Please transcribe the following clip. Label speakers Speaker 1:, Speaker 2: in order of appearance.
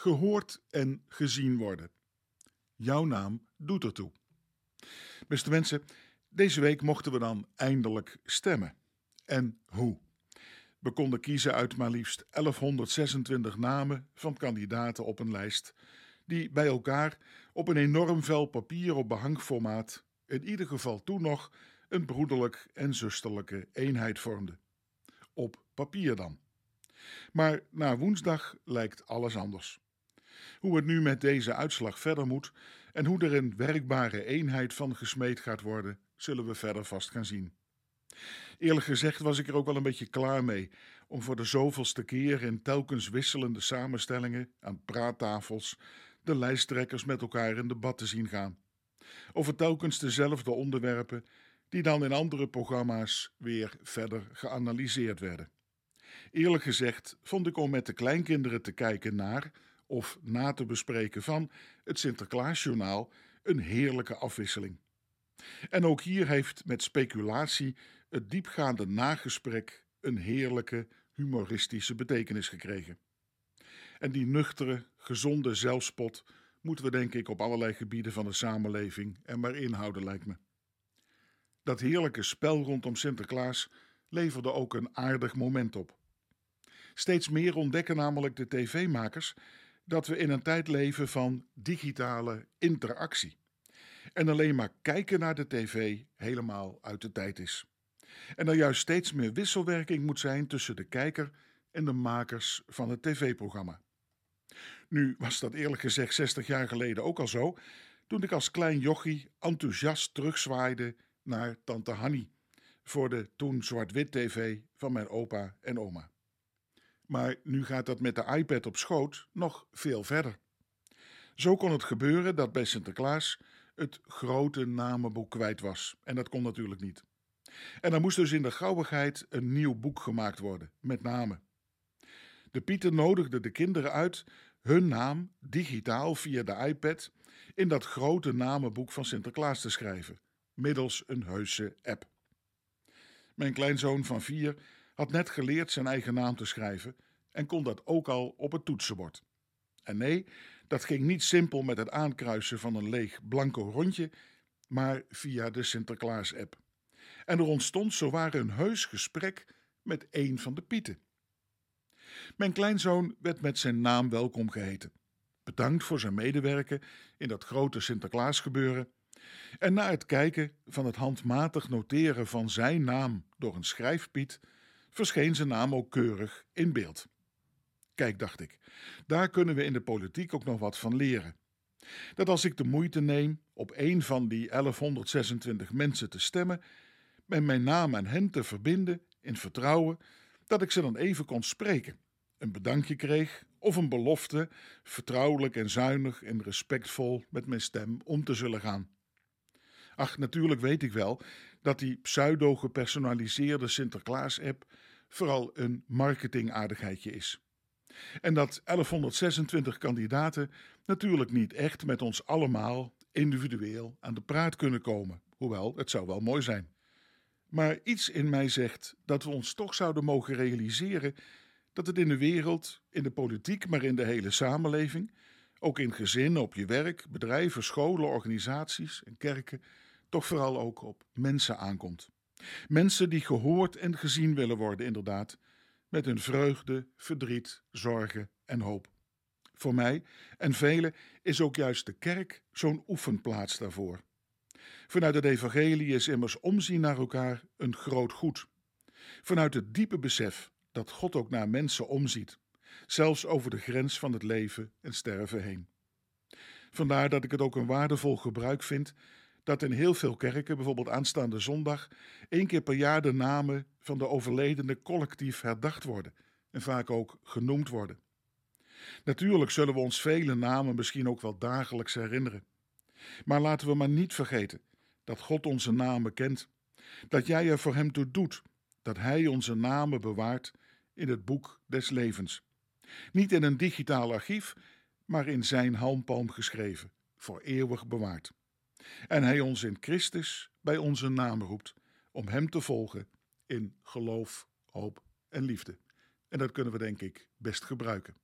Speaker 1: gehoord en gezien worden. Jouw naam doet ertoe. Beste mensen, deze week mochten we dan eindelijk stemmen. En hoe? We konden kiezen uit maar liefst 1126 namen van kandidaten op een lijst, die bij elkaar op een enorm vel papier op behangformaat in ieder geval toen nog een broederlijk en zusterlijke eenheid vormden. Op papier dan. Maar na woensdag lijkt alles anders. Hoe het nu met deze uitslag verder moet en hoe er een werkbare eenheid van gesmeed gaat worden, zullen we verder vast gaan zien. Eerlijk gezegd was ik er ook wel een beetje klaar mee om voor de zoveelste keer in telkens wisselende samenstellingen aan praattafels de lijsttrekkers met elkaar in debat te zien gaan. Over telkens dezelfde onderwerpen die dan in andere programma's weer verder geanalyseerd werden. Eerlijk gezegd vond ik om met de kleinkinderen te kijken naar of na te bespreken van het Sinterklaasjournaal een heerlijke afwisseling. En ook hier heeft met speculatie het diepgaande nagesprek een heerlijke humoristische betekenis gekregen. En die nuchtere, gezonde zelfspot moeten we denk ik op allerlei gebieden van de samenleving er maar inhouden, lijkt me. Dat heerlijke spel rondom Sinterklaas leverde ook een aardig moment op. Steeds meer ontdekken namelijk de tv-makers dat we in een tijd leven van digitale interactie. En alleen maar kijken naar de tv helemaal uit de tijd is. En er juist steeds meer wisselwerking moet zijn tussen de kijker en de makers van het tv-programma. Nu was dat eerlijk gezegd 60 jaar geleden ook al zo, toen ik als klein jochie enthousiast terugzwaaide naar tante Hanny voor de toen zwart-wit tv van mijn opa en oma. Maar nu gaat dat met de iPad op schoot nog veel verder. Zo kon het gebeuren dat bij Sinterklaas het grote namenboek kwijt was. En dat kon natuurlijk niet. En er moest dus in de gauwigheid een nieuw boek gemaakt worden, met namen. De Pieter nodigde de kinderen uit hun naam digitaal via de iPad in dat grote namenboek van Sinterklaas te schrijven, middels een heuse app. Mijn kleinzoon van vier had net geleerd zijn eigen naam te schrijven en kon dat ook al op het toetsenbord. En nee, dat ging niet simpel met het aankruisen van een leeg blanco rondje, maar via de Sinterklaas-app. En er ontstond zowaar een heus gesprek met een van de Pieten. Mijn kleinzoon werd met zijn naam welkom geheten. Bedankt voor zijn medewerken in dat grote Sinterklaasgebeuren. En na het kijken van het handmatig noteren van zijn naam door een schrijfpiet, verscheen zijn naam ook keurig in beeld. Kijk, dacht ik, daar kunnen we in de politiek ook nog wat van leren. Dat als ik de moeite neem op een van die 1126 mensen te stemmen, met mijn naam aan hen te verbinden in vertrouwen, dat ik ze dan even kon spreken, een bedankje kreeg of een belofte, vertrouwelijk en zuinig en respectvol met mijn stem om te zullen gaan. Ach, natuurlijk weet ik wel dat die pseudo-gepersonaliseerde Sinterklaas-app vooral een marketingaardigheidje is. En dat 1126 kandidaten natuurlijk niet echt met ons allemaal individueel aan de praat kunnen komen, hoewel het zou wel mooi zijn. Maar iets in mij zegt dat we ons toch zouden mogen realiseren dat het in de wereld, in de politiek, maar in de hele samenleving, ook in gezinnen, op je werk, bedrijven, scholen, organisaties en kerken, toch vooral ook op mensen aankomt. Mensen die gehoord en gezien willen worden, inderdaad, met hun vreugde, verdriet, zorgen en hoop. Voor mij en velen is ook juist de kerk zo'n oefenplaats daarvoor. Vanuit het evangelie is immers omzien naar elkaar een groot goed. Vanuit het diepe besef dat God ook naar mensen omziet, zelfs over de grens van het leven en sterven heen. Vandaar dat ik het ook een waardevol gebruik vind dat in heel veel kerken, bijvoorbeeld aanstaande zondag, één keer per jaar de namen van de overledene collectief herdacht worden en vaak ook genoemd worden. Natuurlijk zullen we ons vele namen misschien ook wel dagelijks herinneren. Maar laten we maar niet vergeten dat God onze namen kent, dat jij er voor Hem toe doet, dat Hij onze namen bewaart in het boek des levens. Niet in een digitaal archief, maar in Zijn handpalm geschreven, voor eeuwig bewaard en Hij ons in Christus bij onze naam roept om Hem te volgen in geloof, hoop en liefde. En dat kunnen we denk ik best gebruiken.